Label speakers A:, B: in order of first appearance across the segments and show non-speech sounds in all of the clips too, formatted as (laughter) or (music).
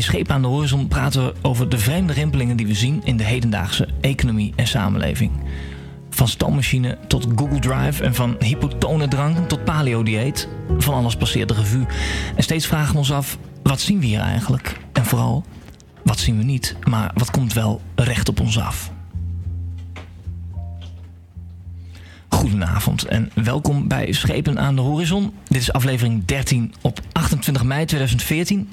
A: In Scheep aan de Horizon praten we over de vreemde rimpelingen die we zien in de hedendaagse economie en samenleving. Van stoommachine tot Google Drive en van hypotone drank tot paleo-dieet. Van alles passeert de revue. En steeds vragen we ons af, wat zien we hier eigenlijk? En vooral, wat zien we niet, maar wat komt wel recht op ons af? Goedenavond en welkom bij Schepen aan de Horizon. Dit is aflevering 13 op 28 mei 2014.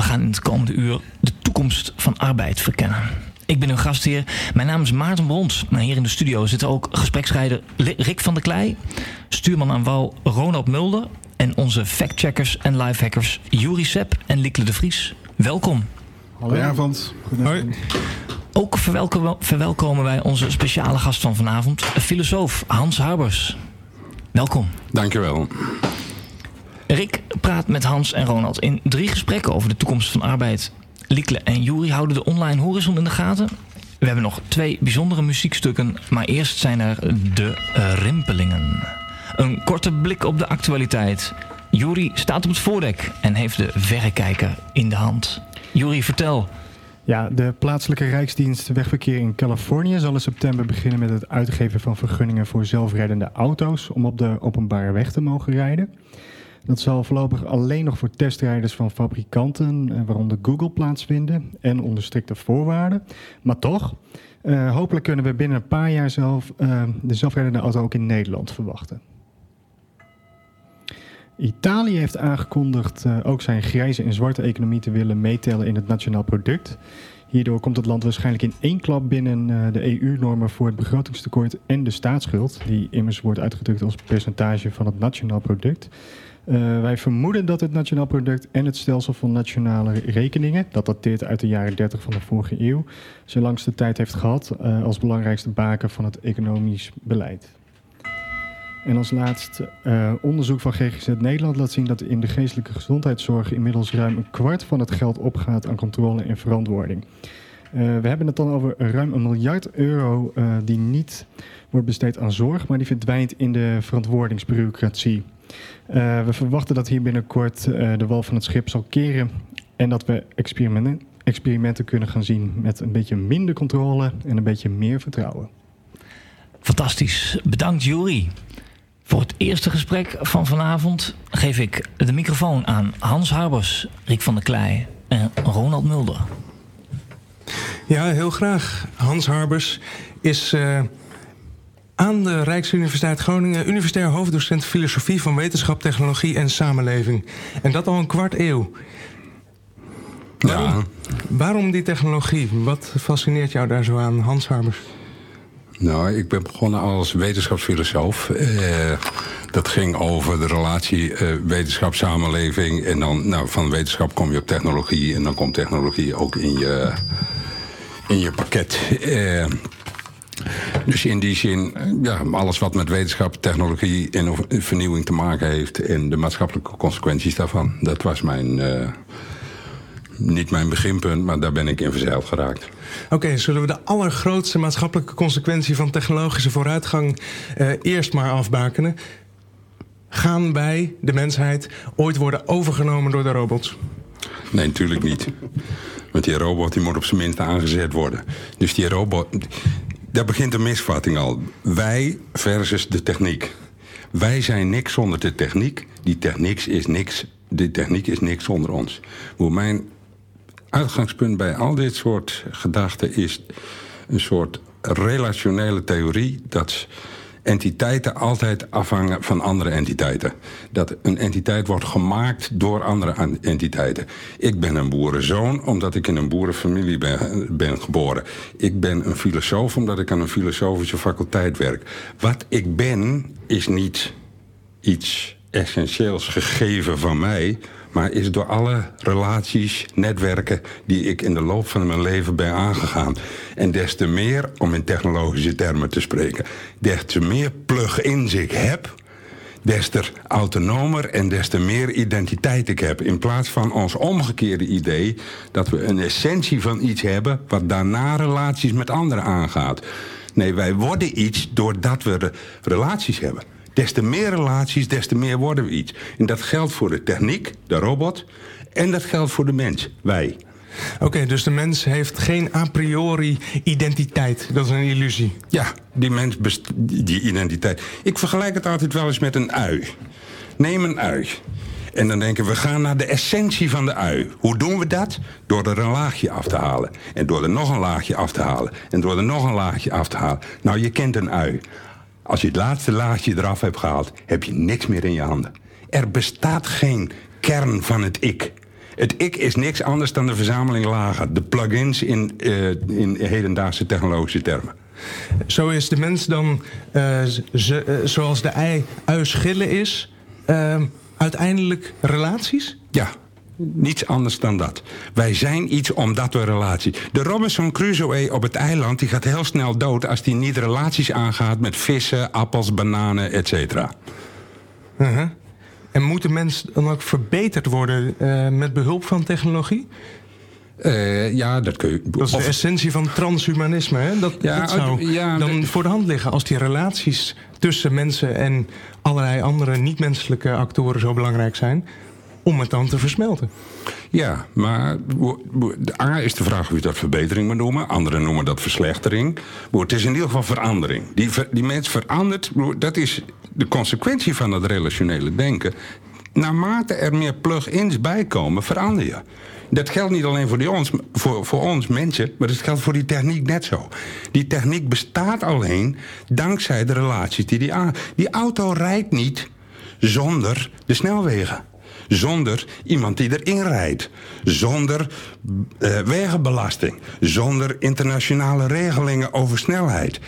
A: We gaan in het komende uur de toekomst van arbeid verkennen. Ik ben uw gastheer. Mijn naam is Maarten Brons. Maar hier in de studio zitten ook gespreksrijder Rick van der Klei, stuurman aan wal Ronald Mulder en onze factcheckers en lifehackers Juri Sepp en Likle de Vries. Welkom.
B: Goedenavond.
A: Hoi. Ook verwelkomen wij onze speciale gast van vanavond, filosoof Hans Harbers. Welkom.
B: Dankjewel.
A: Rick praat met Hans en Ronald in drie gesprekken over de toekomst van arbeid. Liekle en Juri houden de online horizon in de gaten. We hebben nog twee bijzondere muziekstukken, maar eerst zijn er de rimpelingen. Een korte blik op de actualiteit. Juri staat op het voordek en heeft de verrekijker in de hand. Juri, vertel.
C: Ja, de plaatselijke Rijksdienst Wegverkeer in Californië zal in september beginnen met het uitgeven van vergunningen voor zelfrijdende auto's om op de openbare weg te mogen rijden. Dat zal voorlopig alleen nog voor testrijders van fabrikanten, eh, waaronder Google, plaatsvinden en onder strikte voorwaarden. Maar toch, uh, hopelijk kunnen we binnen een paar jaar zelf uh, de zelfrijdende auto ook in Nederland verwachten. Italië heeft aangekondigd ook zijn grijze en zwarte economie te willen meetellen in het nationaal product. Hierdoor komt het land waarschijnlijk in één klap binnen de EU-normen voor het begrotingstekort en de staatsschuld, die immers wordt uitgedrukt als percentage van het nationaal product. Uh, wij vermoeden dat het nationaal product en het stelsel van nationale rekeningen, dat dateert uit de jaren 30 van de vorige eeuw, zijn langste tijd heeft gehad uh, als belangrijkste baken van het economisch beleid. En als laatste uh, onderzoek van GGZ Nederland laat zien dat in de geestelijke gezondheidszorg inmiddels ruim een kwart van het geld opgaat aan controle en verantwoording. we hebben het dan over ruim een miljard euro die niet wordt besteed aan zorg, maar die verdwijnt in de verantwoordingsbureaucratie. Uh, we verwachten dat hier binnenkort uh, de wal van het schip zal keren en dat we experimenten, experimenten kunnen gaan zien met een beetje minder controle en een beetje meer vertrouwen.
A: Fantastisch. Bedankt Jury. Voor het eerste gesprek van vanavond geef ik de microfoon aan Hans Harbers, Rick van der Klei en Ronald Mulder.
D: Ja, heel graag. Hans Harbers is uh, aan de Rijksuniversiteit Groningen universitair hoofddocent filosofie van wetenschap, technologie en samenleving. En dat al een kwart eeuw. Waarom, ja. waarom die technologie? Wat fascineert jou daar zo aan, Hans Harbers?
B: Nou, ik ben begonnen als wetenschapsfilosoof. Eh, dat ging over de relatie eh, wetenschap-samenleving. En dan nou, van wetenschap kom je op technologie. En dan komt technologie ook in je, in je pakket. Eh, dus in die zin, ja, alles wat met wetenschap, technologie en vernieuwing te maken heeft... en de maatschappelijke consequenties daarvan, dat was mijn... Uh, niet mijn beginpunt, maar daar ben ik in verzeild geraakt.
D: Oké, okay, zullen we de allergrootste maatschappelijke consequentie van technologische vooruitgang uh, eerst maar afbakenen? Gaan wij, de mensheid, ooit worden overgenomen door de robots?
B: Nee, natuurlijk niet. Want die robot die moet op zijn minst aangezet worden. Dus die robot, daar begint de misvatting al. Wij versus de techniek. Wij zijn niks zonder de techniek. Die techniek is niks. De techniek is niks zonder ons. Hoe mijn uitgangspunt bij al dit soort gedachten is een soort relationele theorie dat entiteiten altijd afhangen van andere entiteiten. Dat een entiteit wordt gemaakt door andere entiteiten. Ik ben een boerenzoon omdat ik in een boerenfamilie ben, geboren. Ik ben een filosoof omdat ik aan een filosofische faculteit werk. Wat ik ben is niet iets essentieels gegeven van mij... maar is door alle relaties, netwerken die ik in de loop van mijn leven ben aangegaan. En des te meer, om in technologische termen te spreken, des te meer plug-ins ik heb, des te autonomer en des te meer identiteit ik heb. In plaats van ons omgekeerde idee dat we een essentie van iets hebben wat daarna relaties met anderen aangaat. Nee, wij worden iets doordat we relaties hebben. Des te meer relaties, des te meer worden we iets. En dat geldt voor de techniek, de robot, en dat geldt voor de mens, wij.
D: Oké, dus de mens heeft geen a priori identiteit. Dat is een illusie.
B: Ja, die mens, die identiteit. Ik vergelijk het altijd wel eens met een ui. Neem een ui. En dan denken we, we gaan naar de essentie van de ui. Hoe doen we dat? Door er een laagje af te halen. En door er nog een laagje af te halen. En door er nog een laagje af te halen. Nou, je kent een ui. Als je het laatste laagje eraf hebt gehaald, heb je niks meer in je handen. Er bestaat geen kern van het ik. Het ik is niks anders dan de verzameling lagen. De plugins in, uh, in hedendaagse technologische termen.
D: Zo is de mens dan, uh, ze, uh, zoals de ei schillen is, uiteindelijk relaties?
B: Ja, niets anders dan dat. Wij zijn iets omdat we relatie. De Robinson Crusoe op het eiland die gaat heel snel dood als hij niet relaties aangaat met vissen, appels, bananen, etc.
D: -huh. En moet de mens dan ook verbeterd worden uh, met behulp van technologie?
B: Uh, ja, dat kun je.
D: Dat is de essentie van transhumanisme. Hè? Dat, ja, dat zou ja, dan voor de hand liggen als die relaties tussen mensen en allerlei andere niet-menselijke actoren zo belangrijk zijn om het dan te versmelten.
B: Ja, maar A is de vraag of je dat verbetering moet noemen. Anderen noemen dat verslechtering. Het is in ieder geval verandering. Die, die mens verandert, dat is de consequentie van dat relationele denken. Naarmate er meer plug-ins bijkomen, verander je. Dat geldt niet alleen voor, die ons, voor, voor ons mensen, maar dat geldt voor die techniek net zo. Die techniek bestaat alleen dankzij de relaties die die aan. Die auto rijdt niet zonder de snelwegen. Zonder iemand die erin rijdt. Zonder uh, wegenbelasting. Zonder internationale regelingen over snelheid.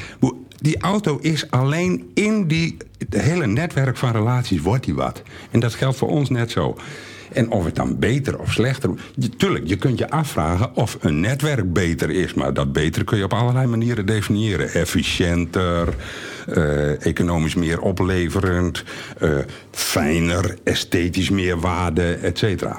B: Die auto is alleen in die het hele netwerk van relaties wordt die wat. En dat geldt voor ons net zo. En of het dan beter of slechter... tuurlijk, je kunt je afvragen of een netwerk beter is... maar dat beter kun je op allerlei manieren definiëren. Efficiënter, uh, economisch meer opleverend... Uh, fijner, esthetisch meer waarde, et cetera.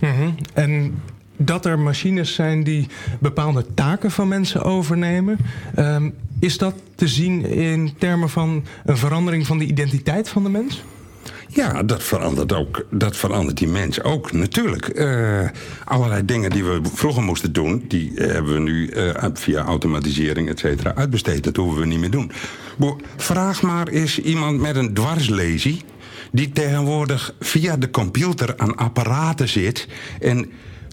D: -hmm. En dat er machines zijn die bepaalde taken van mensen overnemen... Um, is dat te zien in termen van een verandering van de identiteit van de mens?
B: Ja, dat verandert, ook, dat verandert die mens ook, natuurlijk. Uh, allerlei dingen die we vroeger moesten doen... die hebben we nu uh, via automatisering, et cetera, uitbesteed. Dat hoeven we niet meer doen. vraag maar eens iemand met een dwarslesie... die tegenwoordig via de computer aan apparaten zit... en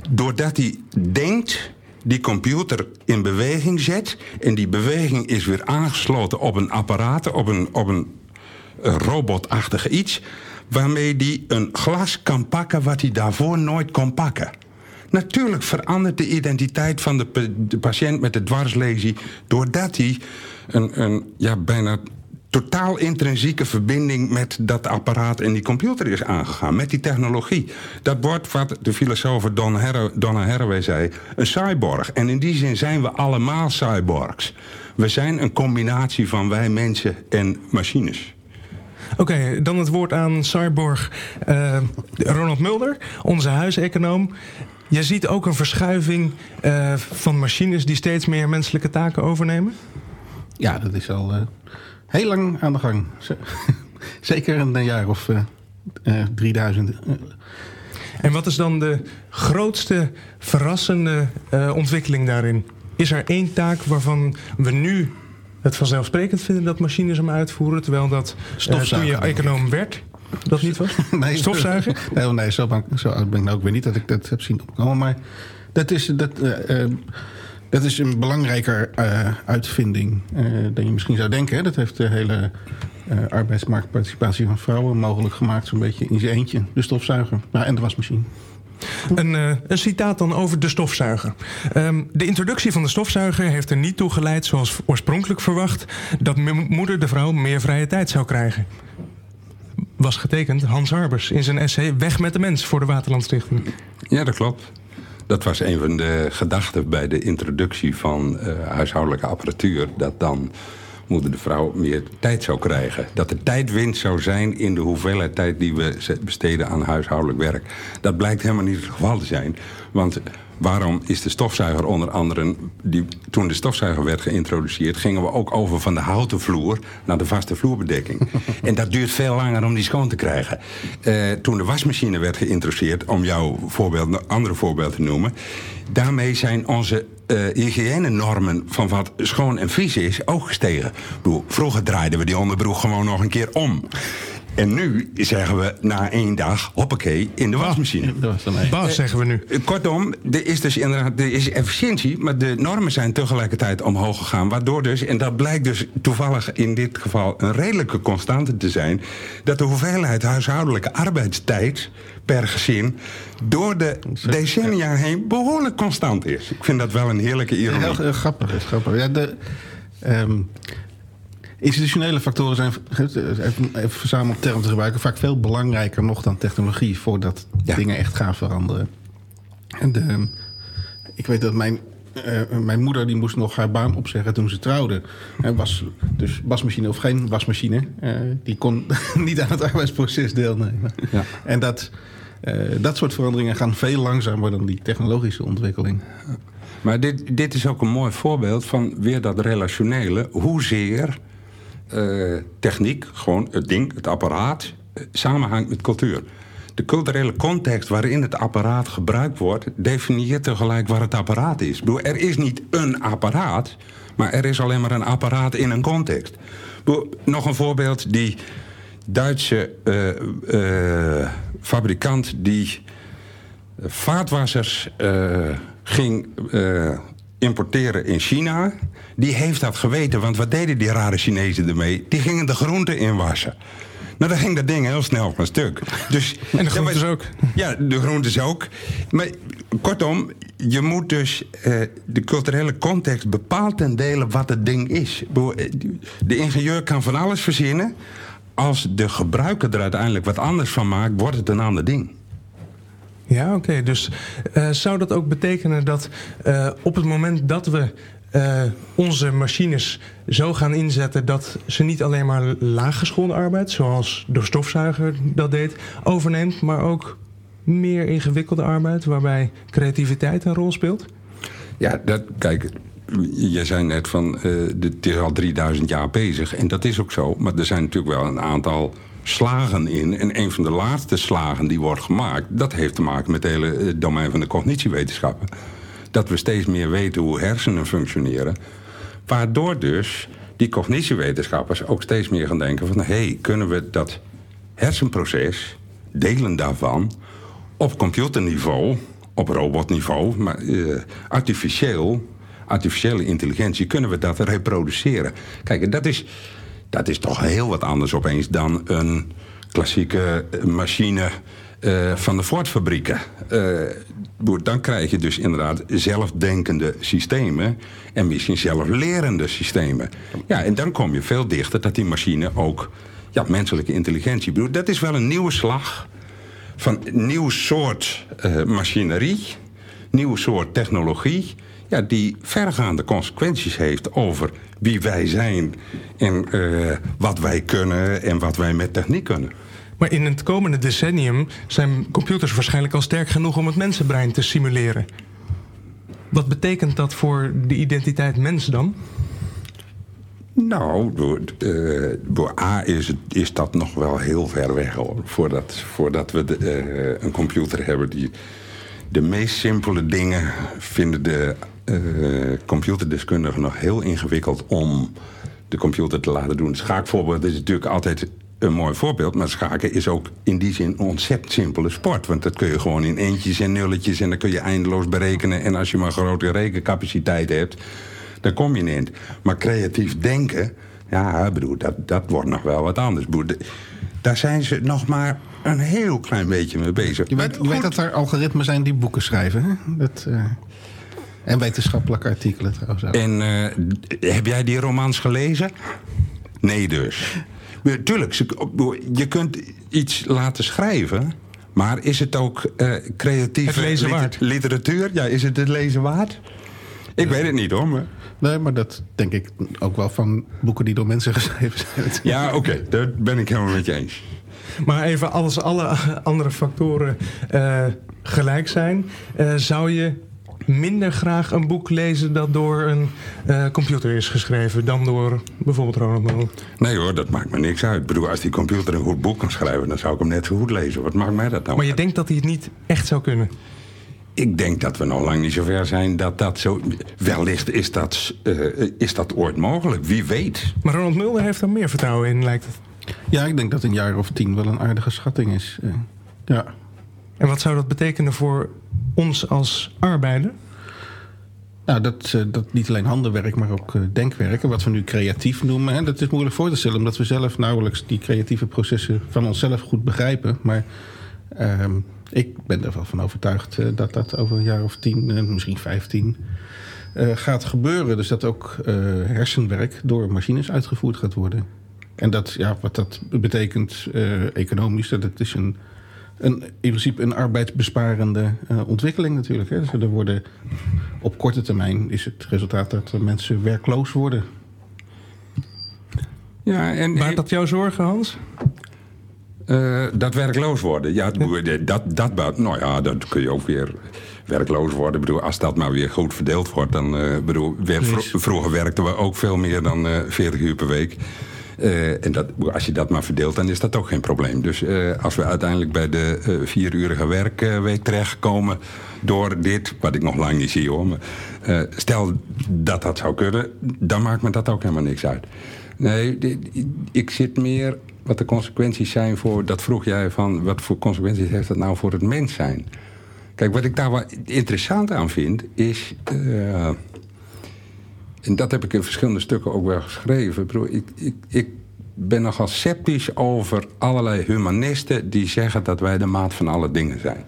B: doordat hij denkt die computer in beweging zet... en die beweging is weer aangesloten op een apparaat, op een, op een robotachtige iets waarmee hij een glas kan pakken wat hij daarvoor nooit kon pakken. Natuurlijk verandert de identiteit van de, patiënt met de dwarslesie doordat hij een, een ja, bijna totaal intrinsieke verbinding met dat apparaat en die computer is aangegaan, met die technologie. Dat wordt wat de filosoof Donna, Donna Haraway zei, een cyborg. En in die zin zijn we allemaal cyborgs. We zijn een combinatie van wij mensen en machines.
D: Oké, dan het woord aan Cyborg uh, Ronald Mulder, onze huiseconoom. Je ziet ook een verschuiving uh, van machines die steeds meer menselijke taken overnemen?
E: Ja, dat is al uh, heel lang aan de gang. (laughs) Zeker een jaar of 3000.
D: En wat is dan de grootste verrassende ontwikkeling daarin? Is er één taak waarvan we nu het vanzelfsprekend vinden dat machines hem uitvoeren, terwijl dat uh, toen je econoom werd, dat niet was? (laughs)
E: nee,
D: Stofzuigen? (laughs)
E: Nee, nee zo, ben, zo oud ben ik nou ook weer niet dat ik dat heb zien opkomen. Maar dat is, dat, uh, uh, dat is een belangrijker uitvinding dan je misschien zou denken. Hè? Dat heeft de hele arbeidsmarktparticipatie van vrouwen mogelijk gemaakt, zo'n beetje in zijn eentje. De stofzuiger nou, en de wasmachine.
D: Een, uh, een, citaat dan over de stofzuiger. Um, de introductie van de stofzuiger heeft er niet toe geleid, zoals oorspronkelijk verwacht, dat moeder de vrouw meer vrije tijd zou krijgen. was getekend. Hans Harbers in zijn essay Weg met de mens voor de Waterlandstichting.
B: Ja, dat klopt. Dat was een van de gedachten bij de introductie van uh, huishoudelijke apparatuur. Dat dan moeder de vrouw meer tijd zou krijgen. Dat er tijdwinst zou zijn in de hoeveelheid tijd die we besteden aan huishoudelijk werk. Dat blijkt helemaal niet het geval te zijn. Want waarom is de stofzuiger onder andere... Die, toen de stofzuiger werd geïntroduceerd... gingen we ook over van de houten vloer naar de vaste vloerbedekking. (laughs) en dat duurt veel langer om die schoon te krijgen. Uh, toen de wasmachine werd geïntroduceerd... om jouw voorbeeld, andere voorbeeld te noemen... daarmee zijn onze uh, hygiënenormen van wat schoon en vies is ook gestegen. Bedoel, vroeger draaiden we die onderbroek gewoon nog een keer om. En nu zeggen we na één dag, hoppakee, in de wasmachine.
D: Bas, zeggen we nu.
B: Eh, kortom, er is dus inderdaad er is efficiëntie, maar de normen zijn tegelijkertijd omhoog gegaan. Waardoor dus, en dat blijkt dus toevallig in dit geval een redelijke constante te zijn, dat de hoeveelheid huishoudelijke arbeidstijd per gezin door de decennia heen behoorlijk constant is. Ik vind dat wel een heerlijke ironie.
E: Heel, heel grappig, heel grappig. Ja, de, um, institutionele factoren zijn, even verzameld term te gebruiken, vaak veel belangrijker nog dan technologie voordat ja. dingen echt gaan veranderen. En de, ik weet dat mijn, uh, mijn moeder die moest nog haar baan opzeggen toen ze trouwde. En was dus wasmachine of geen wasmachine. Uh, die kon (laughs) niet aan het arbeidsproces deelnemen. Ja. En dat, uh, dat soort veranderingen gaan veel langzamer dan die technologische ontwikkeling.
B: Maar dit, dit is ook een mooi voorbeeld van weer dat relationele. Hoezeer uh, techniek, gewoon het ding, het apparaat, uh, samenhangt met cultuur. De culturele context waarin het apparaat gebruikt wordt, definieert tegelijk waar het apparaat is. Bedoel, er is niet een apparaat, maar er is alleen maar een apparaat in een context. Bedoel, nog een voorbeeld, die Duitse uh, fabrikant die vaatwassers ging importeren in China. Die heeft dat geweten, want wat deden die rare Chinezen ermee? Die gingen de groenten inwassen. Nou, dan ging dat ding heel snel van stuk. Dus,
D: en de groentes ja, ook.
B: Ja, de groentes ook. Maar kortom, je moet dus... Uh, de culturele context bepaalt ten dele wat het ding is. De ingenieur kan van alles verzinnen. Als de gebruiker er uiteindelijk wat anders van maakt... wordt het een ander ding.
D: Ja, oké. Dus uh, zou dat ook betekenen dat uh, op het moment dat we uh, onze machines zo gaan inzetten dat ze niet alleen maar laaggeschoolde arbeid, zoals de stofzuiger dat deed, overneemt, maar ook meer ingewikkelde arbeid waarbij creativiteit een rol speelt?
B: Ja, dat, kijk, je zei net van uh, het is al 3000 jaar bezig en dat is ook zo, maar er zijn natuurlijk wel een aantal slagen in. En een van de laatste slagen die wordt gemaakt, dat heeft te maken met het hele eh, domein van de cognitiewetenschappen. Dat we steeds meer weten hoe hersenen functioneren. Waardoor dus die cognitiewetenschappers ook steeds meer gaan denken van... hé, hey, kunnen we dat hersenproces, delen daarvan, op computerniveau, op robotniveau, maar uh, artificieel, artificiële intelligentie, kunnen we dat reproduceren? Kijk, dat is dat is toch heel wat anders opeens dan een klassieke machine uh, van de Ford-fabrieken. Uh, dan krijg je dus inderdaad zelfdenkende systemen en misschien zelflerende systemen. Ja, en dan kom je veel dichter dat die machine ook ja, menselijke intelligentie bedoelt. Dat is wel een nieuwe slag van nieuw soort uh, machinerie, nieuw soort technologie ja, die vergaande consequenties heeft over wie wij zijn en wat wij kunnen en wat wij met techniek kunnen.
D: Maar in het komende decennium zijn computers waarschijnlijk al sterk genoeg om het mensenbrein te simuleren. Wat betekent dat voor de identiteit mens dan?
B: Nou, door, door A is, het, is dat nog wel heel ver weg hoor. Voordat, voordat we de, uh, een computer hebben die de meest simpele dingen vinden de uh, computerdeskundigen nog heel ingewikkeld om de computer te laten doen. Schaakvoorbeeld is natuurlijk altijd een mooi voorbeeld. Maar schaken is ook in die zin een ontzettend simpele sport. Want dat kun je gewoon in eentjes en nulletjes en dan kun je eindeloos berekenen. En als je maar grote rekencapaciteit hebt, dan kom je niet. Maar creatief denken, ja, bedoel, dat, dat wordt nog wel wat anders. Daar zijn ze nog maar een heel klein beetje mee bezig.
E: Je weet, je weet dat er algoritmen zijn die boeken schrijven. Hè? Dat, uh... En wetenschappelijke artikelen trouwens ook.
B: En uh, heb jij die romans gelezen? Nee dus. Tuurlijk, je kunt iets laten schrijven... maar is het ook uh, creatieve
D: lezen waard.
B: literatuur? Ja, is het het lezen waard? Ik weet het niet hoor, maar...
E: Nee, maar dat denk ik ook wel van boeken die door mensen (laughs) geschreven zijn.
B: Ja, oké, okay, daar ben ik helemaal met je eens.
D: Maar even als alle andere factoren uh, gelijk zijn, uh, zou je minder graag een boek lezen dat door een uh, computer is geschreven dan door bijvoorbeeld Ronald Mullen?
B: Nee hoor, dat maakt me niks uit. Ik bedoel, als die computer een goed boek kan schrijven, dan zou ik hem net zo goed lezen. Wat maakt mij dat nou?
D: Maar je denkt dat hij het niet echt zou kunnen?
B: Ik denk dat we nog lang niet zover zijn dat dat zo... Wellicht is dat, uh, is dat ooit mogelijk, wie weet.
D: Maar Ronald Mulder heeft er meer vertrouwen in, lijkt het.
E: Ja, ik denk dat een jaar of tien wel een aardige schatting is. Uh, ja.
D: En wat zou dat betekenen voor ons als arbeider?
E: Nou, dat, uh, dat niet alleen handenwerk, maar ook uh, denkwerk. En wat we nu creatief noemen, hè, dat is moeilijk voor te stellen... omdat we zelf nauwelijks die creatieve processen van onszelf goed begrijpen. Maar uh, ik ben er wel van overtuigd uh, dat dat over een jaar of tien, misschien vijftien... gaat gebeuren. Dus dat ook hersenwerk door machines uitgevoerd gaat worden. En dat, ja, wat dat betekent economisch, dat het is een een, in principe een arbeidsbesparende uh, ontwikkeling natuurlijk. Hè. Dus er worden, op korte termijn is het resultaat dat mensen werkloos worden.
D: Ja, en, Maakt dat jouw zorgen, Hans?
B: Uh, dat werkloos worden. Ja, dat, dat, nou ja, dat kun je ook weer werkloos worden. Ik bedoel, als dat maar weer goed verdeeld wordt, dan uh, bedoel, vroeger werkten we ook veel meer dan uh, 40 uur per week. Uh, en dat, als je dat maar verdeelt, dan is dat ook geen probleem. Dus uh, als we uiteindelijk bij de uh, vierurige werkweek terechtkomen... door dit, wat ik nog lang niet zie hoor... Maar, stel dat dat zou kunnen, dan maakt me dat ook helemaal niks uit. Nee, ik zit meer wat de consequenties zijn voor... dat vroeg jij van, wat voor consequenties heeft dat nou voor het mens zijn? Kijk, wat ik daar wel interessant aan vind, is... En dat heb ik in verschillende stukken ook wel geschreven. Ik, ik, ik ben nogal sceptisch over allerlei humanisten die zeggen dat wij de maat van alle dingen zijn.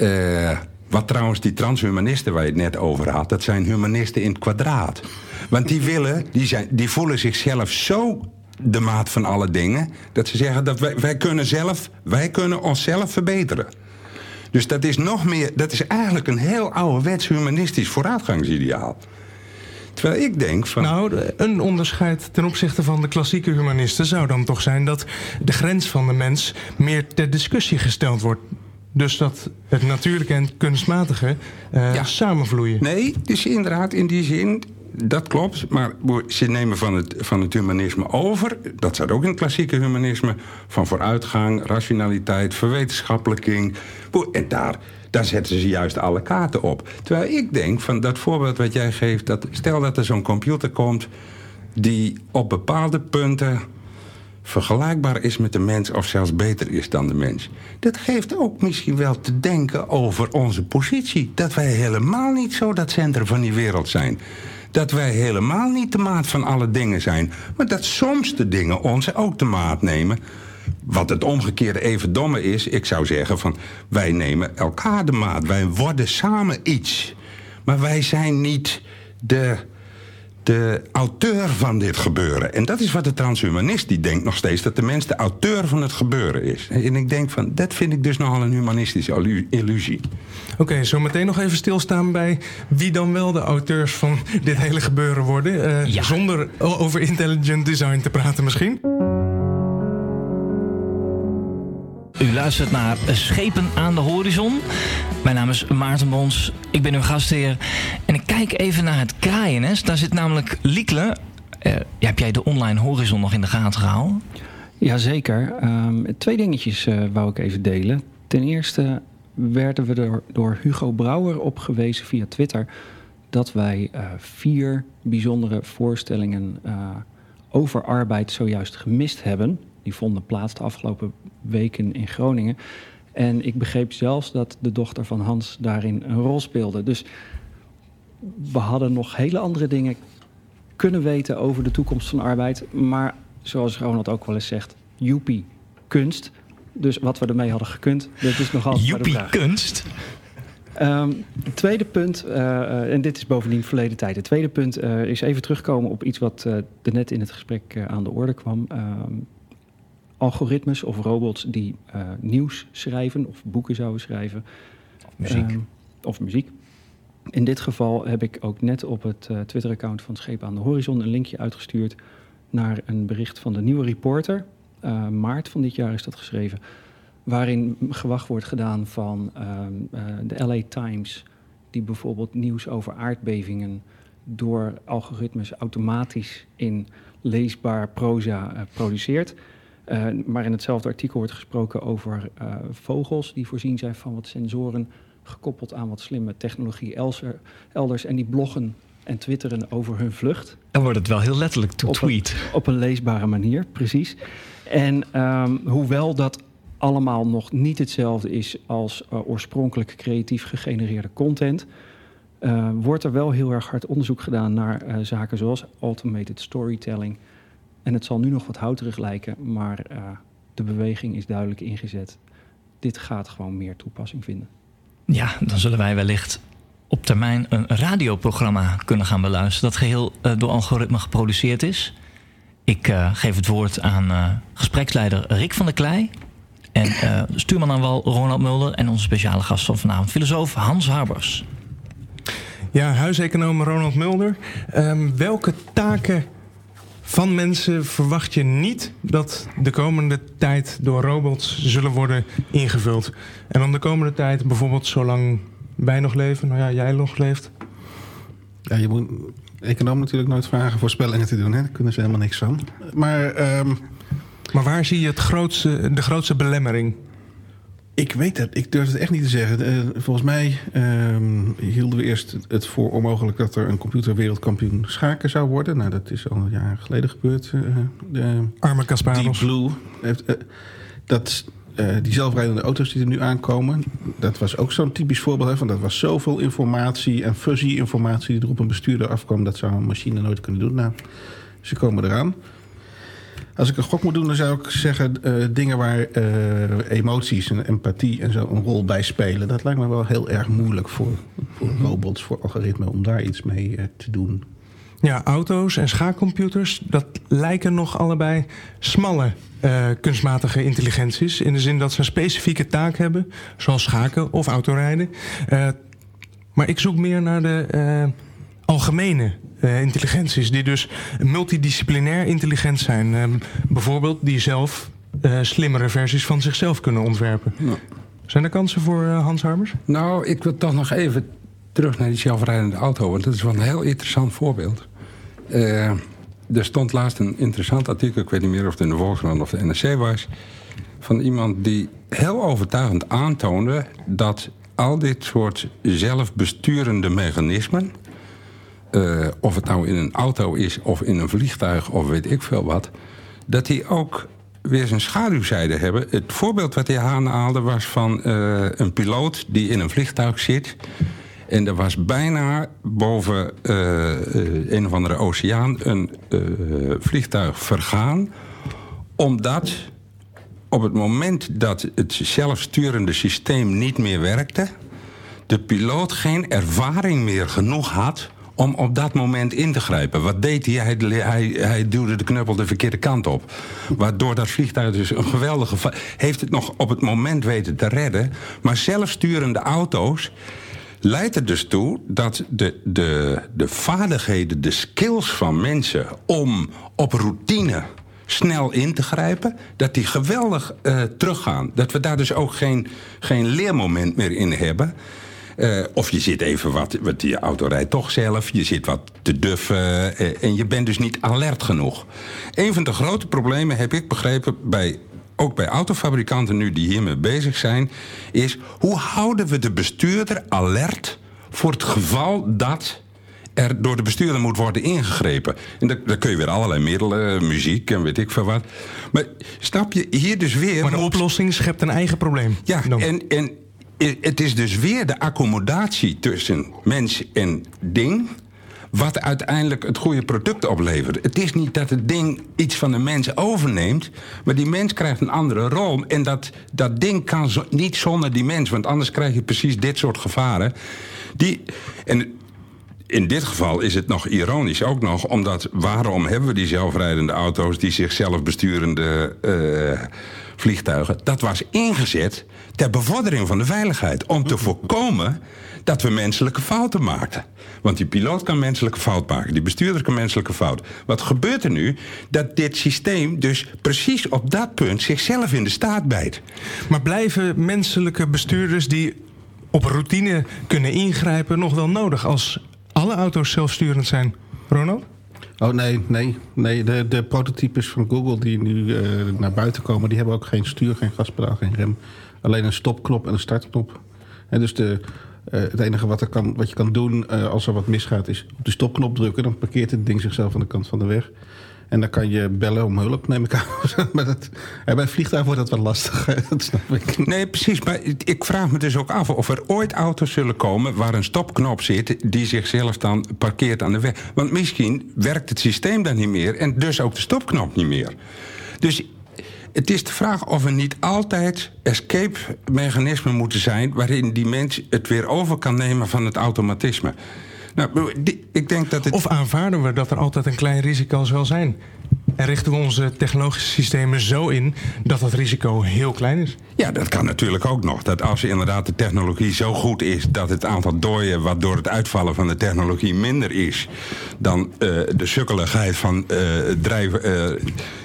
B: Uh, wat trouwens die transhumanisten waar je het net over had, dat zijn humanisten in het kwadraat. Want die willen, die, zijn, die voelen zichzelf zo de maat van alle dingen, dat ze zeggen dat wij, wij kunnen zelf, wij kunnen onszelf verbeteren. Dus dat is nog meer, dat is eigenlijk een heel ouderwets humanistisch vooruitgangsideaal. Terwijl ik denk van...
D: Nou, een onderscheid ten opzichte van de klassieke humanisten... zou dan toch zijn dat de grens van de mens meer ter discussie gesteld wordt. Dus dat het natuurlijke en kunstmatige uh, ja. samenvloeien.
B: Nee, dus inderdaad in die zin... Dat klopt, maar ze nemen van het, van het humanisme over... dat staat ook in het klassieke humanisme... van vooruitgang, rationaliteit, verwetenschappelijking. En daar, daar zetten ze juist alle kaarten op. Terwijl ik denk van dat voorbeeld wat jij geeft... Dat, stel dat er zo'n computer komt die op bepaalde punten vergelijkbaar is met de mens of zelfs beter is dan de mens. Dat geeft ook misschien wel te denken over onze positie. Dat wij helemaal niet zo dat centrum van die wereld zijn. Dat wij helemaal niet de maat van alle dingen zijn. Maar dat soms de dingen ons ook de maat nemen. Wat het omgekeerde even domme is, ik zou zeggen van wij nemen elkaar de maat. Wij worden samen iets. Maar wij zijn niet de, de auteur van dit gebeuren. En dat is wat de transhumanist die denkt nog steeds dat de mens de auteur van het gebeuren is. En ik denk van dat vind ik dus nogal een humanistische illusie.
D: Oké, okay, zo meteen nog even stilstaan bij wie dan wel de auteurs van dit hele gebeuren worden. Uh, ja. Zonder over intelligent design te praten misschien.
A: U luistert naar Schepen aan de Horizon. Mijn naam is Maarten Bons. Ik ben uw gastheer. En ik kijk even naar het kraaiennest. Daar zit namelijk Liekle. Uh, heb jij de online horizon nog in de gaten gehouden?
F: Jazeker. Um, twee dingetjes uh, wou ik even delen. Ten eerste werden we door Hugo Brouwer op gewezen via Twitter... dat wij uh, vier bijzondere voorstellingen over arbeid zojuist gemist hebben... Die vonden plaats de afgelopen weken in Groningen. En ik begreep zelfs dat de dochter van Hans daarin een rol speelde. Dus we hadden nog hele andere dingen kunnen weten over de toekomst van arbeid. Maar zoals Ronald ook wel eens zegt, joepie, kunst. Dus wat we ermee hadden gekund, dat is nog altijd
A: Joepie, kunst?
F: Ehm, het tweede punt, uh, en dit is bovendien verleden tijd. Het tweede punt uh, is even terugkomen op iets wat uh, er net in het gesprek aan de orde kwam. Ehm, algoritmes of robots die nieuws schrijven of boeken zouden schrijven.
A: Of muziek.
F: Um, of muziek. In dit geval heb ik ook net op het Twitter-account van Schepen aan de Horizon een linkje uitgestuurd naar een bericht van de nieuwe reporter. maart van dit jaar is dat geschreven waarin gewacht wordt gedaan van uh, de LA Times, die bijvoorbeeld nieuws over aardbevingen door algoritmes automatisch in leesbaar proza uh, produceert. maar in hetzelfde artikel wordt gesproken over vogels die voorzien zijn van wat sensoren, gekoppeld aan wat slimme technologie elders. En die bloggen en twitteren over hun vlucht.
A: Dan wordt het wel heel letterlijk to
F: op
A: tweet.
F: Een, op een leesbare manier, precies. En um, hoewel dat allemaal nog niet hetzelfde is als uh, oorspronkelijk creatief gegenereerde content, wordt er wel heel erg hard onderzoek gedaan naar zaken zoals automated storytelling. En het zal nu nog wat houterig lijken, maar de beweging is duidelijk ingezet. Dit gaat gewoon meer toepassing vinden.
A: Ja, dan zullen wij wellicht op termijn een radioprogramma kunnen gaan beluisteren dat geheel door algoritme geproduceerd is. Ik geef het woord aan gespreksleider Rick van der Klei. En uh, stuurman aan wal Ronald Mulder en onze speciale gast van vanavond, filosoof Hans Harbers.
D: Ja, huiseconoom Ronald Mulder. Um, welke taken van mensen verwacht je niet dat de komende tijd door robots zullen worden ingevuld? En dan de komende tijd, bijvoorbeeld zolang wij nog leven, nou ja, jij nog leeft.
E: Ja, je moet econoom natuurlijk nooit vragen voorspellingen te doen, hè? daar kunnen ze helemaal niks van. Maar. Um
D: maar waar zie je het grootste, de grootste belemmering?
E: Ik weet het. Ik durf het echt niet te zeggen. Uh, volgens mij uh, hielden we eerst het voor onmogelijk dat er een computerwereldkampioen schaken zou worden. Nou, dat is al een jaar geleden gebeurd. Uh,
D: de, Arme Kasparov.
E: Deep Blue. Heeft, uh, dat, die zelfrijdende auto's die er nu aankomen, dat was ook zo'n typisch voorbeeld. Hè, van dat was zoveel informatie en fuzzy informatie die er op een bestuurder afkwam. Dat zou een machine nooit kunnen doen. Nou, ze komen eraan. Als ik een gok moet doen, dan zou ik zeggen uh, dingen waar uh, emoties en empathie en zo een rol bij spelen. Dat lijkt me wel heel erg moeilijk voor, voor robots, voor algoritmen om daar iets mee uh, te doen.
D: Ja, auto's en schaakcomputers, dat lijken nog allebei smalle kunstmatige intelligenties. In de zin dat ze een specifieke taak hebben, zoals schaken of autorijden. maar ik zoek meer naar de algemene uh, intelligenties, die dus multidisciplinair intelligent zijn. Uh, bijvoorbeeld die zelf uh, slimmere versies van zichzelf kunnen ontwerpen. Ja. Zijn er kansen voor Hans Harmers?
B: Nou, ik wil toch nog even terug naar die zelfrijdende auto, want dat is wel een heel interessant voorbeeld. er stond laatst een interessant artikel, ik weet niet meer of het in de Volkskrant of de NRC was, van iemand die heel overtuigend aantoonde dat al dit soort zelfbesturende mechanismen uh, of het nou in een auto is of in een vliegtuig of weet ik veel wat, dat die ook weer zijn schaduwzijde hebben. Het voorbeeld wat hij aanhaalde was van uh, een piloot die in een vliegtuig zit. En er was bijna boven uh, een of andere oceaan een vliegtuig vergaan. Omdat op het moment dat het zelfsturende systeem niet meer werkte... de piloot geen ervaring meer genoeg had om op dat moment in te grijpen. Wat deed hij? Hij, hij, duwde de knuppel de verkeerde kant op. Waardoor dat vliegtuig dus een geweldige... heeft het nog op het moment weten te redden. Maar zelfsturende auto's leidt er dus toe dat de, de, de vaardigheden, de skills van mensen... om op routine snel in te grijpen, dat die geweldig uh, teruggaan. Dat we daar dus ook geen, geen leermoment meer in hebben... Uh, of je zit even wat, wat je auto rijdt toch zelf, je zit wat te duffen uh, en je bent dus niet alert genoeg. Een van de grote problemen heb ik begrepen bij ook bij autofabrikanten nu die hiermee bezig zijn, is hoe houden we de bestuurder alert voor het geval dat er door de bestuurder moet worden ingegrepen. En daar, daar kun je weer allerlei middelen, muziek en weet ik veel wat. Maar snap je hier dus weer.
D: Maar de oplossing schept een eigen probleem.
B: Ja, en, en het is dus weer de accommodatie tussen mens en ding wat uiteindelijk het goede product oplevert. Het is niet dat het ding iets van de mens overneemt, maar die mens krijgt een andere rol. En dat, dat ding kan niet zonder die mens, want anders krijg je precies dit soort gevaren. Die, en in dit geval is het nog ironisch ook nog, omdat waarom hebben we die zelfrijdende auto's, die zichzelf besturende uh, vliegtuigen? Dat was ingezet ter bevordering van de veiligheid, om te voorkomen dat we menselijke fouten maakten. Want die piloot kan menselijke fout maken, die bestuurder kan menselijke fout. Wat gebeurt er nu? Dat dit systeem dus precies op dat punt zichzelf in de staat bijt.
D: Maar blijven menselijke bestuurders die op routine kunnen ingrijpen nog wel nodig als alle auto's zelfsturend zijn? Ronald?
E: Oh nee, nee, nee. De, de prototypes van Google die nu uh, naar buiten komen, die hebben ook geen stuur, geen gaspedaal, geen rem. Alleen een stopknop en een startknop. En dus de, uh, het enige wat, er kan, wat je kan doen uh, als er wat misgaat is op de stopknop drukken. Dan parkeert het ding zichzelf aan de kant van de weg. En dan kan je bellen om hulp, neem ik aan. (laughs) maar dat, bij een vliegtuig wordt dat wat lastig. (laughs)
B: Nee, precies. Maar ik vraag me dus ook af of er ooit auto's zullen komen... waar een stopknop zit die zichzelf dan parkeert aan de weg. Want misschien werkt het systeem dan niet meer... en dus ook de stopknop niet meer. Dus het is de vraag of er niet altijd escape-mechanismen moeten zijn... waarin die mens het weer over kan nemen van het automatisme. Nou, ik denk dat het...
D: Of aanvaarden we dat er altijd een klein risico zal zijn? En richten we onze technologische systemen zo in dat dat risico heel klein is?
B: Ja, dat kan natuurlijk ook nog. Dat als inderdaad de technologie zo goed is dat het aantal dooien wat door het uitvallen van de technologie minder is dan uh, de sukkeligheid van uh, drijven,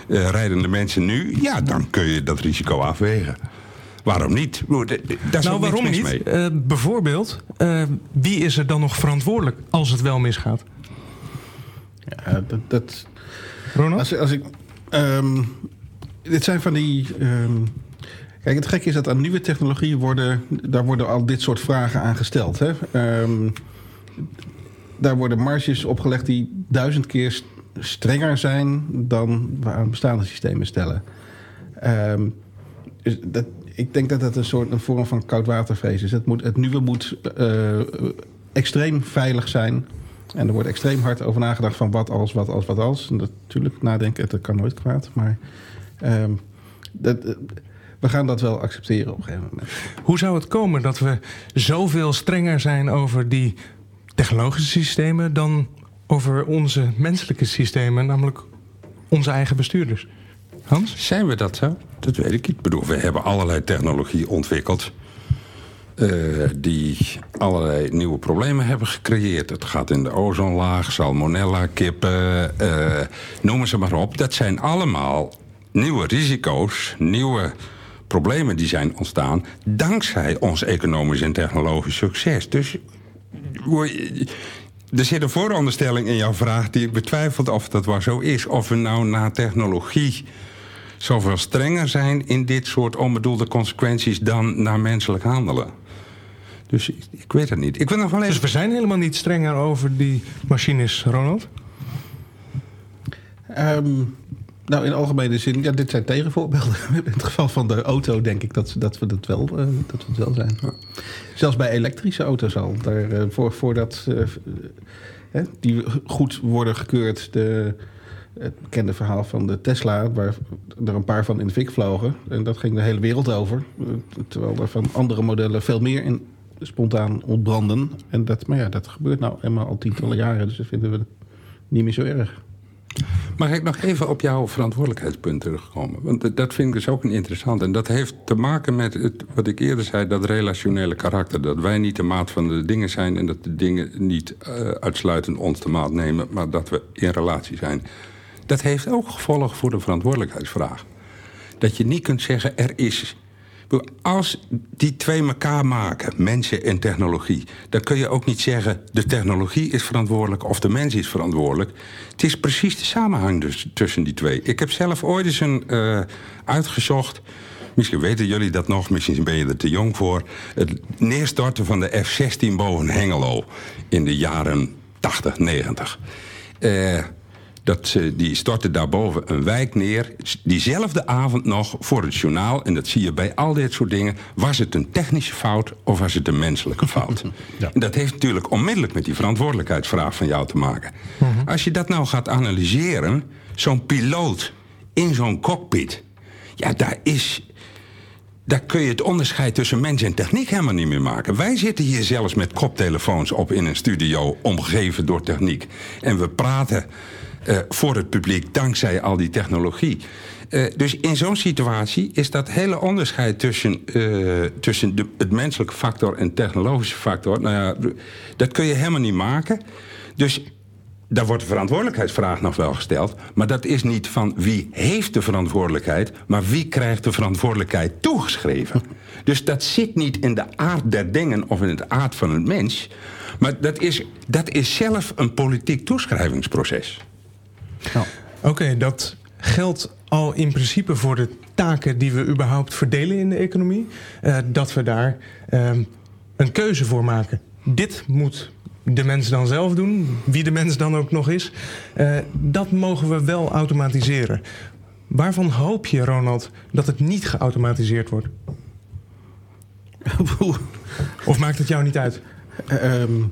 B: uh, rijdende mensen nu, ja, dan kun je dat risico afwegen. Waarom niet?
D: Daar nou, waarom niet? Mee. Uh, bijvoorbeeld, uh, wie is er dan nog verantwoordelijk als het wel misgaat?
E: Ja, dat. dat Ronald? Als, als ik. Um, dit zijn van die. Um, kijk, het gekke is dat aan nieuwe technologieën worden. Daar worden al dit soort vragen aan gesteld. Hè? Um, daar worden marges opgelegd die duizend keer strenger zijn dan we aan bestaande systemen stellen. Um, dus dat, ik denk dat dat een soort een vorm van koudwatervrees is. Het, moet, het nieuwe moet uh, extreem veilig zijn. En er wordt extreem hard over nagedacht van wat als, wat als, wat als. Natuurlijk, nadenken, dat kan nooit kwaad. Maar uh, dat, uh, we gaan dat wel accepteren op een gegeven moment.
D: Hoe zou het komen dat we zoveel strenger zijn over die technologische systemen... dan over onze menselijke systemen, namelijk onze eigen bestuurders? Hans?
B: Zijn we dat zo? Dat weet ik niet. Ik bedoel, we hebben allerlei technologie ontwikkeld... Uh, die allerlei nieuwe problemen hebben gecreëerd. Het gaat in de ozonlaag, salmonella, kippen, uh, noem ze maar op. Dat zijn allemaal nieuwe risico's, nieuwe problemen die zijn ontstaan... dankzij ons economisch en technologisch succes. Dus er zit een vooronderstelling in jouw vraag die ik betwijfelt of dat wel zo is. Of we nou na technologie zoveel strenger zijn in dit soort onbedoelde consequenties dan naar menselijk handelen. Dus ik, ik weet het niet. Ik wil nog wel
D: even... Dus we zijn helemaal niet strenger over die machines, Ronald?
E: Um, nou, in algemene zin, ja, dit zijn tegenvoorbeelden. (laughs) In het geval van de auto denk ik dat, dat, we, dat, wel, uh, dat we het wel zijn. Zelfs bij elektrische auto's al. Daar, uh, voor, voordat uh, die goed worden gekeurd, de, het bekende verhaal van de Tesla, waar er een paar van in de fik vlogen. En dat ging de hele wereld over. Terwijl er van andere modellen veel meer in spontaan ontbranden. En dat, maar ja, dat gebeurt nou eenmaal al tientallen jaren. Dus dat vinden we niet meer zo erg.
B: Mag ik nog even op jouw verantwoordelijkheidspunt terugkomen? Want dat vind ik dus ook interessant. En dat heeft te maken met het, wat ik eerder zei, dat relationele karakter. Dat wij niet de maat van de dingen zijn en dat de dingen niet uh, uitsluitend ons de maat nemen, maar dat we in relatie zijn. Dat heeft ook gevolgen voor de verantwoordelijkheidsvraag. Dat je niet kunt zeggen, er is als die twee elkaar maken, mensen en technologie... dan kun je ook niet zeggen... de technologie is verantwoordelijk of de mens is verantwoordelijk. Het is precies de samenhang dus tussen die twee. Ik heb zelf ooit eens een, uh, uitgezocht... Misschien weten jullie dat nog, misschien ben je er te jong voor. Het neerstorten van de F-16 boven Hengelo in de jaren 80, 90. Uh, Dat, ze- die stortte daarboven een wijk neer. Diezelfde avond nog voor het journaal. En dat zie je bij al dit soort dingen. Was het een technische fout of was het een menselijke fout? (laughs) En dat heeft natuurlijk onmiddellijk met die verantwoordelijkheidsvraag van jou te maken. Als je dat nou gaat analyseren, zo'n piloot in zo'n cockpit. Ja, daar is daar kun je het onderscheid tussen mens en techniek helemaal niet meer maken. Wij zitten hier zelfs met koptelefoons op in een studio, omgeven door techniek. En we praten eh, voor het publiek dankzij al die technologie. Eh, dus in zo'n situatie is dat hele onderscheid tussen, eh, tussen de, het menselijke factor en technologische factor, nou ja, dat kun je helemaal niet maken. Dus daar wordt de verantwoordelijkheidsvraag nog wel gesteld. Maar dat is niet van wie heeft de verantwoordelijkheid... maar wie krijgt de verantwoordelijkheid toegeschreven. Dus dat zit niet in de aard der dingen of in het aard van het mens... maar dat is, dat is zelf een politiek toeschrijvingsproces.
D: Oké, dat geldt al in principe voor de taken die we überhaupt verdelen in de economie. Eh, dat we daar ehm, een keuze voor maken. Dit moet de mens dan zelf doen, wie de mens dan ook nog is. Eh, dat mogen we wel automatiseren. Waarvan hoop je, Ronald, dat het niet geautomatiseerd wordt? (laughs) Of maakt het jou niet uit?
E: Ehm,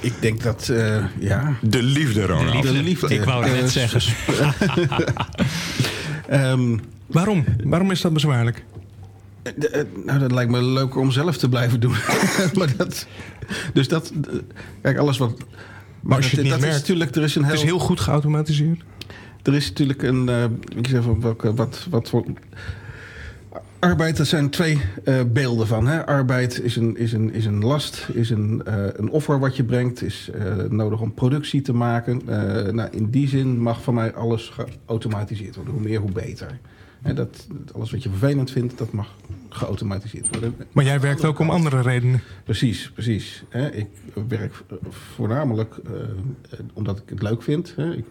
E: ik denk dat, eh, ja...
B: De liefde, Ronald.
E: De liefde.
G: Ik wou het net
E: Eh,
G: zeggen. (laughs)
E: ehm,
D: Waarom? Waarom is dat bezwaarlijk?
E: De- eh, nou, dat lijkt me leuker om zelf te blijven doen. (laughs) maar dat, dus dat, kijk, alles wat. Maar,
D: als je
E: dat,
D: het niet
E: dat is natuurlijk, er is een heel,
D: Het is heel goed geautomatiseerd.
E: er is natuurlijk een, eh, ik zeg van welke, wat, wat voor. Arbeid, dat zijn twee eh, beelden van. Hè? Arbeid is een, is, een, is een last, is een, eh, een offer wat je brengt, is eh, nodig om productie te maken. Nou, in die zin mag van mij alles geautomatiseerd worden. Hoe meer, hoe beter. Hè, dat, alles wat je vervelend vindt, dat mag geautomatiseerd worden.
D: Maar jij werkt ook om andere redenen.
E: Precies, precies. Hè, ik werk voornamelijk omdat ik het leuk vind. Hè. Ik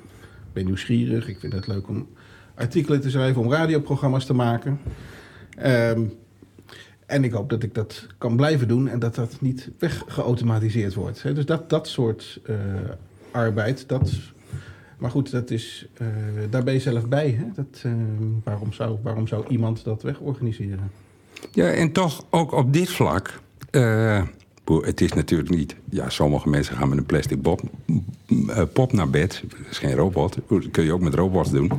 E: ben nieuwsgierig. Ik vind het leuk om artikelen te schrijven, om radioprogramma's te maken. Ehm, en ik hoop dat ik dat kan blijven doen en dat dat niet weggeautomatiseerd wordt. Dus dat, dat soort eh, arbeid, dat... Maar goed, dat is, eh, daar ben je zelf bij. Hè? Dat, eh, waarom, zou, waarom zou iemand dat wegorganiseren?
B: Ja, en toch ook op dit vlak. eh, het is natuurlijk niet. Ja, sommige mensen gaan met een plastic pop naar bed. Dat is geen robot. Dat kun je ook met robots doen.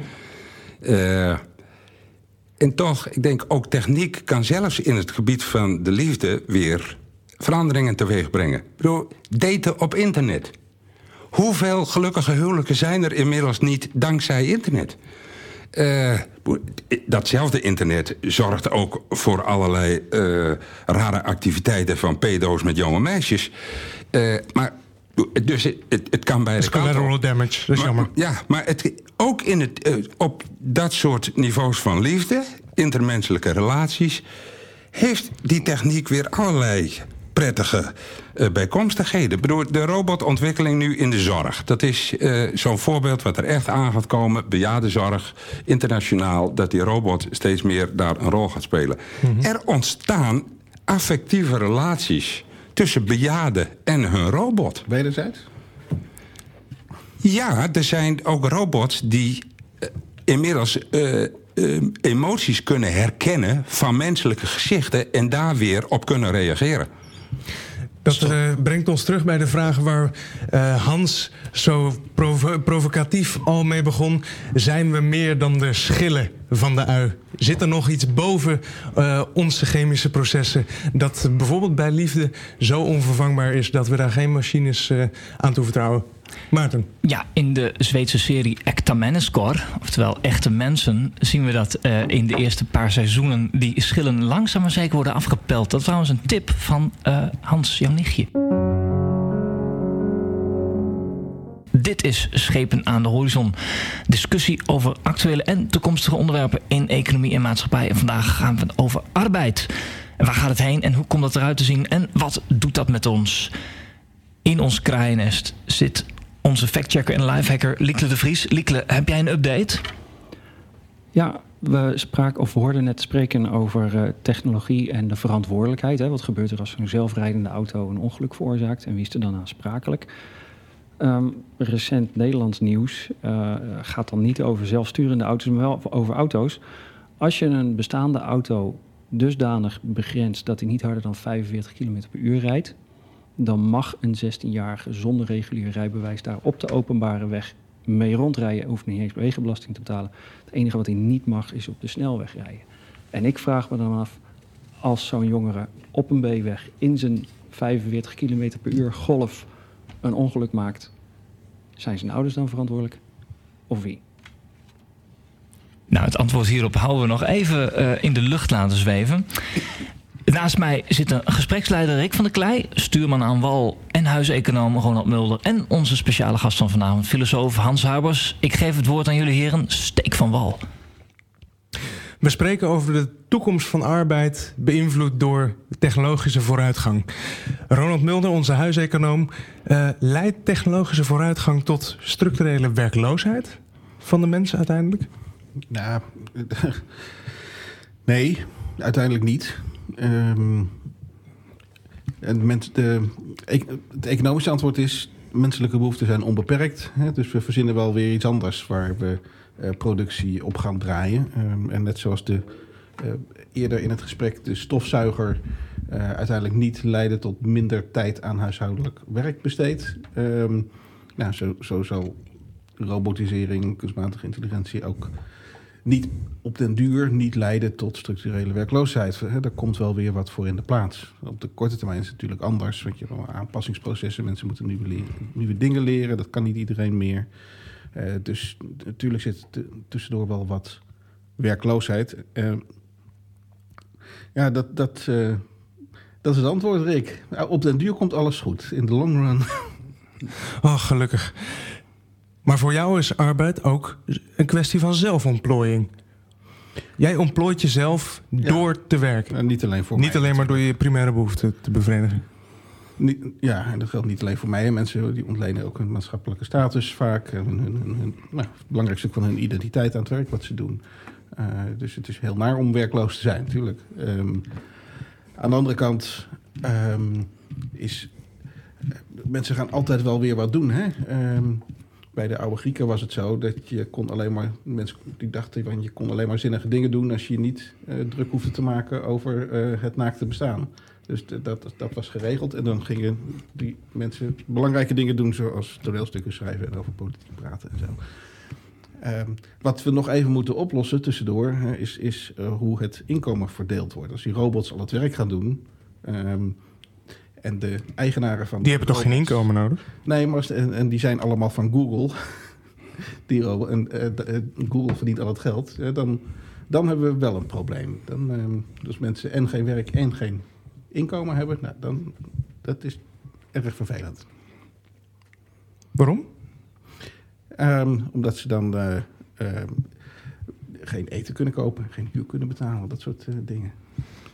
B: En toch, ik denk ook techniek kan zelfs in het gebied van de liefde weer veranderingen teweeg brengen. Ik bedoel, daten op internet. Hoeveel gelukkige huwelijken zijn er inmiddels niet dankzij internet? Eh, datzelfde internet zorgt ook voor allerlei eh, rare activiteiten van pedo's met jonge meisjes. Eh, maar dus het, het, het kan bij de
D: collateral damage. Dat is jammer.
B: Ja, maar het, ook in het, eh, op dat soort niveaus van liefde, intermenselijke relaties, heeft die techniek weer allerlei prettige eh, bijkomstigheden. Ik bedoel, de robotontwikkeling nu in de zorg. Dat is eh, zo'n voorbeeld wat er echt aan gaat komen. Bejaardenzorg, internationaal, dat die robot steeds meer daar een rol gaat spelen. Er ontstaan affectieve relaties tussen bejaarden en hun robot.
E: Wederzijds?
B: Ja, er zijn ook robots die eh, inmiddels eh, eh, emoties kunnen herkennen van menselijke gezichten en daar weer op kunnen reageren.
D: Dat eh, brengt ons terug bij de vraag waar eh, Hans zo provo- provocatief al mee begon. Zijn we meer dan de schillen van de ui? Zit er nog iets boven eh, onze chemische processen dat bijvoorbeeld bij liefde zo onvervangbaar is dat we daar geen machines aan toevertrouwen? Maarten.
A: Ja, in de Zweedse serie Ekta Menneskor, oftewel echte mensen, zien we dat eh, in de eerste paar seizoenen die schillen langzaam maar zeker worden afgepeld. Dat is trouwens een tip van eh, Hans, jouw nichtje. Dit is Schepen aan de Horizon. Discussie over actuele en toekomstige onderwerpen in economie en maatschappij. En vandaag gaan we over arbeid. En waar gaat het heen en hoe komt dat eruit te zien en wat doet dat met ons? In ons kraaiennest zit onze factchecker en lifehacker Liekle de Vries. Liekle, heb jij een update?
F: Ja, we spraken of we hoorden net spreken over uh, technologie en de verantwoordelijkheid. Hè? Wat gebeurt er als een zelfrijdende auto een ongeluk veroorzaakt en wie is er dan aansprakelijk? Um, recent Nederlands nieuws uh, gaat dan niet over zelfsturende auto's, maar wel over auto's. Als je een bestaande auto dusdanig begrenst dat hij niet harder dan 45 km per uur rijdt, dan mag een 16-jarige zonder regulier rijbewijs daar op de openbare weg mee rondrijden. Hoeft niet eens wegenbelasting te betalen. Het enige wat hij niet mag is op de snelweg rijden. En ik vraag me dan af, als zo'n jongere op een B-weg in zijn 45 km per uur golf een ongeluk maakt, zijn zijn ouders dan verantwoordelijk? Of wie?
A: Nou, het antwoord hierop houden we nog even uh, in de lucht laten zweven. Naast mij zit een gespreksleider Rick van der Klei, stuurman aan wal en huiseconoom Ronald Mulder en onze speciale gast van vanavond, filosoof Hans Harbers. Ik geef het woord aan jullie heren, steek van wal.
D: We spreken over de toekomst van arbeid, beïnvloed door technologische vooruitgang. Ronald Mulder, onze huiseconoom, uh, leidt technologische vooruitgang tot structurele werkloosheid van de mensen uiteindelijk?
E: Nou, (laughs) nee, uiteindelijk niet. Um, en de, het economische antwoord is: menselijke behoeften zijn onbeperkt. Hè, dus we verzinnen wel weer iets anders waar we uh, productie op gaan draaien. Um, en net zoals de, uh, eerder in het gesprek de stofzuiger uh, uiteindelijk niet leidde tot minder tijd aan huishoudelijk werk besteed. Um, nou, zo, zo zal robotisering, kunstmatige intelligentie ook niet op den duur niet leiden tot structurele werkloosheid. Daar komt wel weer wat voor in de plaats. Op de korte termijn is het natuurlijk anders. Want je hebt aanpassingsprocessen, mensen moeten nieuwe, leren, nieuwe dingen leren. Dat kan niet iedereen meer. Uh, dus natuurlijk zit tussendoor wel wat werkloosheid. Uh, ja, dat, dat, uh, dat is het antwoord, Rick. Op den duur komt alles goed. In de long run.
D: Oh, gelukkig. Maar voor jou is arbeid ook een kwestie van zelfontplooiing. Jij ontplooit jezelf door te werken.
E: En niet alleen voor
D: Niet alleen maar door je primaire behoeften te bevredigen.
E: ja, en dat geldt niet alleen voor mij. Mensen die ontlenen ook hun maatschappelijke status vaak. Hun, hun, hun nou, het belangrijkste van hun identiteit aan het werk wat ze doen. Uh, dus het is heel naar om werkloos te zijn, natuurlijk. Um, aan de andere kant um, is... Mensen gaan altijd wel weer wat doen, hè? Um, bij de oude Grieken was het zo dat je kon alleen maar, mensen die dachten, van je kon alleen maar zinnige dingen doen als je niet uh, druk hoefde te maken over uh, het naakte bestaan. Dus dat, dat was geregeld. En dan gingen die mensen belangrijke dingen doen, zoals toneelstukken schrijven en over politiek praten en zo. Um, wat we nog even moeten oplossen tussendoor, is, is hoe het inkomen verdeeld wordt. Als die robots al het werk gaan doen. Um, en de eigenaren van...
D: Die hebben toch geen inkomen nodig?
E: Nee, maar en, en die zijn allemaal van Google. (laughs) die, en uh, Google verdient al het geld. Uh, dan, dan hebben we wel een probleem. Dan, uh, dus mensen en geen werk en geen inkomen hebben, nou, dan, dat is erg vervelend.
D: Waarom?
E: Um, omdat ze dan geen eten kunnen kopen, geen huur kunnen betalen, dat soort dingen.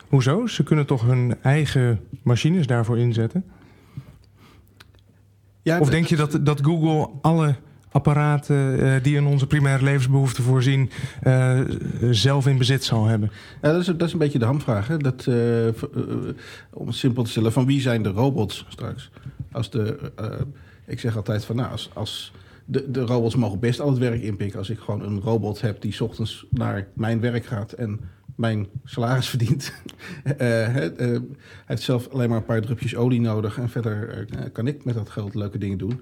D: Hoezo? Ze kunnen toch hun eigen machines daarvoor inzetten? Ja, of denk je dat, dat Google alle apparaten uh, die in onze primaire levensbehoeften voorzien, uh, zelf in bezit zal hebben?
E: Ja, dat, is, dat is een beetje de hamvraag. Hè? Dat, uh, om het simpel te stellen, van wie zijn de robots straks? Als de, ik zeg altijd van nou, als, als de, de robots mogen best al het werk inpikken. Als ik gewoon een robot heb die ochtends naar mijn werk gaat en mijn salaris verdient. (laughs) uh, hij heeft zelf alleen maar een paar drupjes olie nodig. En verder uh, kan ik met dat geld leuke dingen doen.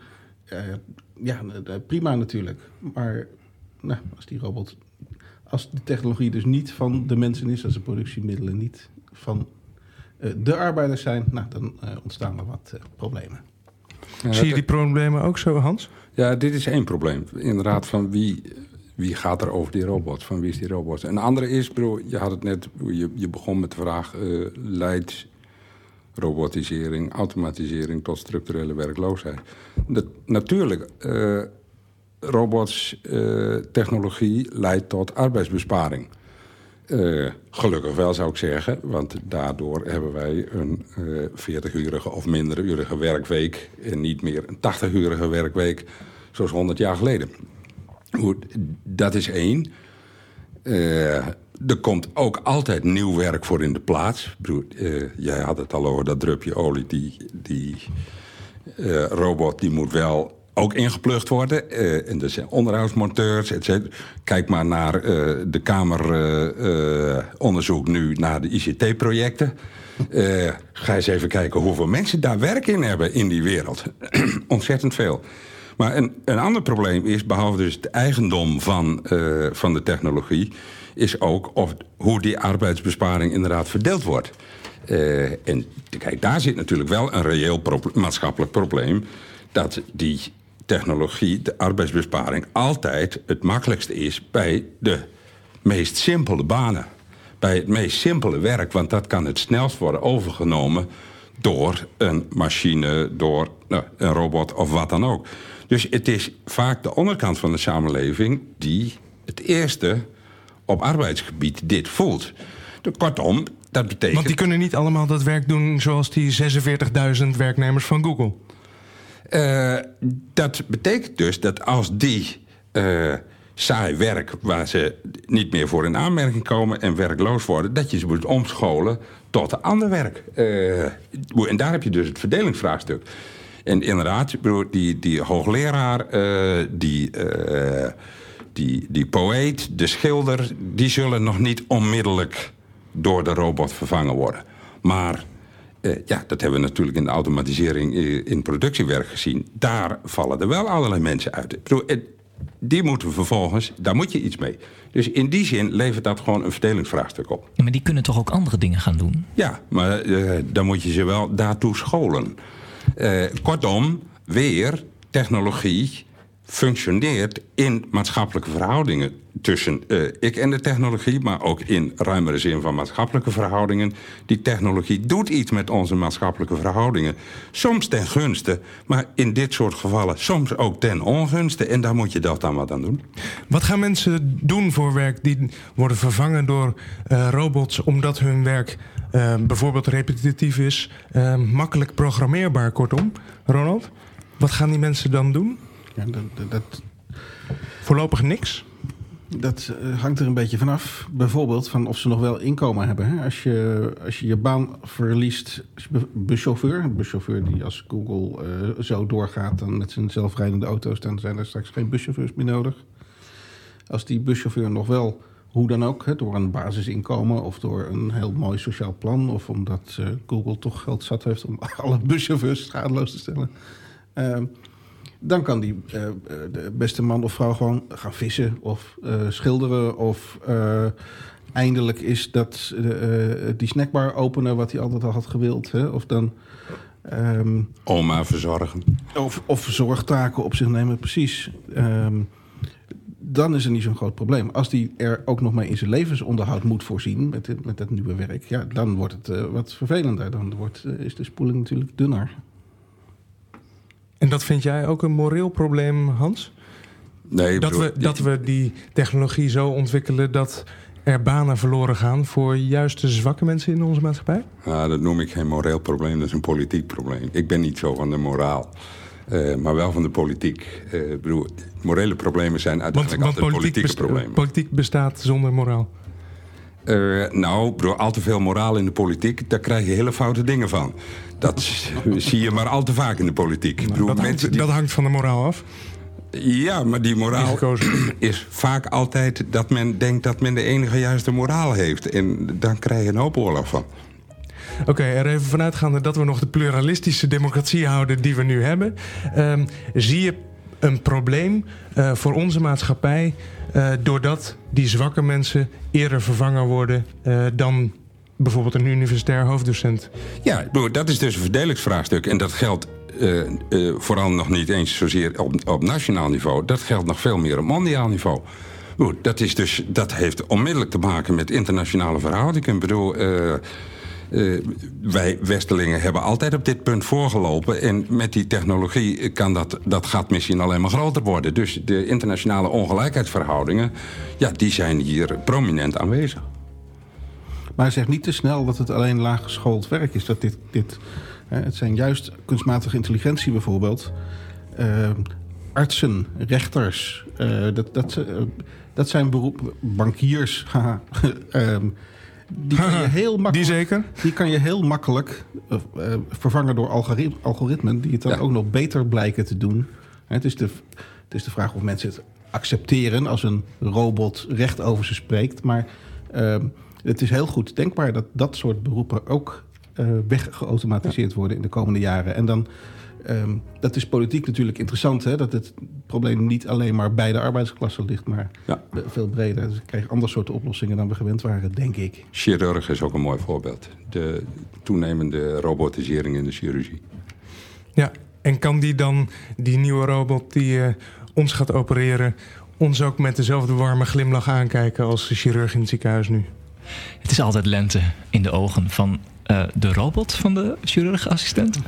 E: ja, prima natuurlijk. Maar nou, als die robot. Als de technologie dus niet van de mensen is, als de productiemiddelen niet van de arbeiders zijn, nou, dan ontstaan er wat problemen.
D: Ja, Zie je die problemen ook zo, Hans?
B: Ja, dit is één probleem. Inderdaad, van wie wie gaat er over die robot? Van wie is die robot? Een andere is, bro, je had het net, je, je begon met de vraag: uh, leidt robotisering, automatisering tot structurele werkloosheid? Dat, natuurlijk, uh, robots, uh, technologie leidt tot arbeidsbesparing. gelukkig wel, zou ik zeggen, want daardoor hebben wij een 40-urige of mindere werkweek en niet meer een 80-urige werkweek zoals 100 jaar geleden. Dat is één. Eh, er komt ook altijd nieuw werk voor in de plaats. Uh, jij had het al over dat drupje olie. Die, die uh, robot die moet wel ook ingeplucht worden. En er zijn onderhoudsmonteurs, et cetera. Kijk maar naar de Kameronderzoek nu naar de ICT-projecten. ga eens even kijken hoeveel mensen daar werk in hebben in die wereld. (clears throat) Ontzettend veel. Maar een, een ander probleem is, behalve dus het eigendom van, uh, van de technologie... is ook of, hoe die arbeidsbesparing inderdaad verdeeld wordt. Uh, en kijk, daar zit natuurlijk wel een reëel maatschappelijk probleem... dat die technologie, de arbeidsbesparing... altijd het makkelijkste is bij de meest simpele banen. Bij het meest simpele werk, want dat kan het snelst worden overgenomen door een machine, door nou, een robot of wat dan ook. Dus het is vaak de onderkant van de samenleving die het eerste op arbeidsgebied dit voelt. Kortom, dat betekent.
D: Want die kunnen niet allemaal dat werk doen zoals die 46.000 werknemers van Google.
B: Uh, dat betekent dus dat als die uh, saai werk waar ze niet meer voor in aanmerking komen en werkloos worden, dat je ze moet omscholen tot ander werk. Uh, en daar heb je dus het verdelingsvraagstuk. En inderdaad, die, die hoogleraar, uh, die, uh, die, die poëet, de schilder... die zullen nog niet onmiddellijk door de robot vervangen worden. Maar ja, dat hebben we natuurlijk in de automatisering in productiewerk gezien. Daar vallen er wel allerlei mensen uit. Die moeten we vervolgens, daar moet je iets mee. Dus in die zin levert dat gewoon een verdelingsvraagstuk op.
A: Ja, maar die kunnen toch ook andere dingen gaan doen?
B: Ja, maar dan moet je ze wel daartoe scholen. Uh, kortom, weer technologie functioneert in maatschappelijke verhoudingen tussen uh, ik en de technologie, maar ook in ruimere zin van maatschappelijke verhoudingen. Die technologie doet iets met onze maatschappelijke verhoudingen. Soms ten gunste, maar in dit soort gevallen soms ook ten ongunste. En daar moet je dat dan wat aan doen.
D: Wat gaan mensen doen voor werk die worden vervangen door uh, robots omdat hun werk uh, bijvoorbeeld repetitief is, makkelijk programmeerbaar, kortom? Ronald, wat gaan die mensen dan doen?
E: Ja, dat, dat,
D: Voorlopig niks?
E: Dat uh, hangt er een beetje vanaf. Bijvoorbeeld van of ze nog wel inkomen hebben. Hè? Als, je, als je je baan verliest, buschauffeur, een buschauffeur die als Google uh, zo doorgaat dan met zijn zelfrijdende auto's, dan zijn er straks geen buschauffeurs meer nodig. Als die buschauffeur nog wel, hoe dan ook, hè, door een basisinkomen of door een heel mooi sociaal plan, of omdat uh, Google toch geld zat heeft om (laughs) alle buschauffeurs schadeloos te stellen dan kan die uh, de beste man of vrouw gewoon gaan vissen of uh, schilderen. Of uh, eindelijk is dat die snackbar openen wat hij altijd al had gewild. Hè? Of dan...
B: Um, Oma verzorgen.
E: Of, of zorgtaken op zich nemen, precies. Um, dan is er niet zo'n groot probleem. Als die er ook nog maar in zijn levensonderhoud moet voorzien met, dit, met dat nieuwe werk, ja, dan wordt het wat vervelender. Dan wordt, is de spoeling natuurlijk dunner.
D: En dat vind jij ook een moreel probleem, Hans?
B: Nee,
D: dat, we, dat we die technologie zo ontwikkelen dat er banen verloren gaan voor juist de zwakke mensen in onze maatschappij?
B: Ja, dat noem ik geen moreel probleem, dat is een politiek probleem. Ik ben niet zo van de moraal. Uh, maar wel van de politiek. Uh, bedoel, morele problemen zijn uiteindelijk want, want altijd politieke problemen.
D: Politiek bestaat zonder moraal.
B: Uh, nou, door al te veel moraal in de politiek, daar krijg je hele foute dingen van. Dat (laughs) zie je maar al te vaak in de politiek.
D: Nou, bedoel, dat, hangt, die... dat, hangt, van de moraal af.
B: Ja, maar die moraal (clears throat) is vaak altijd dat men denkt dat men de enige juiste moraal heeft. En dan krijg je een hoop oorlog van.
D: Oké, okay, er even vanuitgaande dat we nog de pluralistische democratie houden die we nu hebben. Um, zie je een probleem uh, voor onze maatschappij doordat die zwakke mensen eerder vervangen worden uh, dan bijvoorbeeld een universitair hoofddocent.
B: Ja, dat is dus een verdelingsvraagstuk. En dat geldt uh, vooral nog niet eens zozeer op, op nationaal niveau. Dat geldt nog veel meer op mondiaal niveau. Goed, dat, is dus, dat heeft onmiddellijk te maken met internationale verhoudingen. Ik bedoel, wij Westelingen hebben altijd op dit punt voorgelopen. En met die technologie kan dat, dat gaat misschien alleen maar groter worden. Dus de internationale ongelijkheidsverhoudingen, ja, die zijn hier prominent aanwezig.
E: Maar zeg niet te snel dat het alleen laaggeschoold werk is. Dat dit, dit, het zijn juist kunstmatige intelligentie bijvoorbeeld. Uh, artsen, rechters, uh, dat, dat, dat zijn beroepen, bankiers, (laughs) haha, um, die kan je (laughs) heel makkelijk.
D: Die zeker?
E: Die kan je heel makkelijk uh, vervangen door algoritmen, algoritmen die het dan ja. ook nog beter blijken te doen. Het is, de, het is de vraag of mensen het accepteren als een robot recht over ze spreekt. Maar uh, het is heel goed denkbaar dat dat soort beroepen ook uh, weggeautomatiseerd ja. worden in de komende jaren. En dan. Um, dat is politiek natuurlijk interessant, hè? dat het probleem niet alleen maar bij de arbeidsklasse ligt, maar ja. veel breder. Dus ik krijg andere soorten oplossingen dan we gewend waren, denk ik.
B: Chirurg is ook een mooi voorbeeld. De toenemende robotisering in de chirurgie.
D: Ja, en kan die dan, die nieuwe robot die uh, ons gaat opereren, ons ook met dezelfde warme glimlach aankijken als de chirurg in het ziekenhuis nu?
A: Het is altijd lente in de ogen van uh, de robot van de chirurgassistent.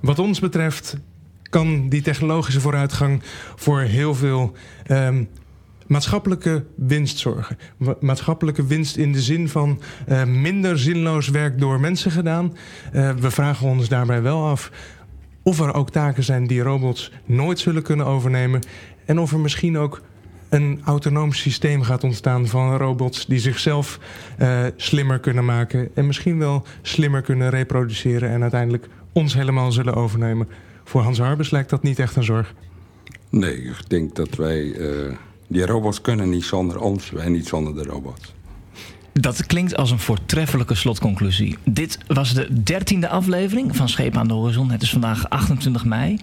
D: Wat ons betreft kan die technologische vooruitgang voor heel veel um, maatschappelijke winst zorgen. Maatschappelijke winst in de zin van uh, minder zinloos werk door mensen gedaan. Uh, we vragen ons daarbij wel af of er ook taken zijn die robots nooit zullen kunnen overnemen. En of er misschien ook een autonoom systeem gaat ontstaan van robots die zichzelf uh, slimmer kunnen maken. En misschien wel slimmer kunnen reproduceren en uiteindelijk ons helemaal zullen overnemen. Voor Hans Harbers lijkt dat niet echt een zorg.
B: Nee, ik denk dat wij. Uh, die robots kunnen niet zonder ons, wij niet zonder de robots.
A: Dat klinkt als een voortreffelijke slotconclusie. Dit was de dertiende aflevering van Scheep aan de Horizon. Het is vandaag 28 mei.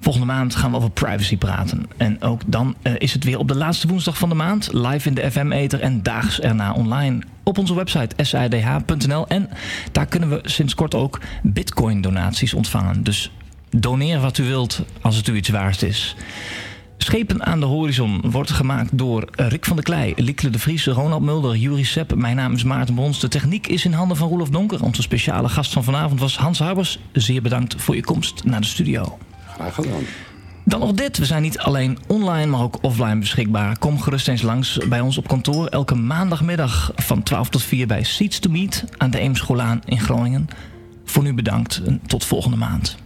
A: Volgende maand gaan we over privacy praten. En ook dan uh, is het weer op de laatste woensdag van de maand. Live in de FM-eter en daags erna online. Op onze website sidh.nl. En daar kunnen we sinds kort ook bitcoin-donaties ontvangen. Dus doneer wat u wilt als het u iets waard is. Schepen aan de horizon wordt gemaakt door Rick van der Klei, Liekle de Vries, Ronald Mulder, Juri Sepp. Mijn naam is Maarten Brons. De techniek is in handen van Roelof Donker. Onze speciale gast van vanavond was Hans Harbers. Zeer bedankt voor je komst naar de studio.
B: Graag gedaan.
A: Dan nog dit. We zijn niet alleen online, maar ook offline beschikbaar. Kom gerust eens langs bij ons op kantoor elke maandagmiddag van 12 tot 4 bij Seeds to Meet aan de Eemscholaan in Groningen. Voor nu bedankt en tot volgende maand.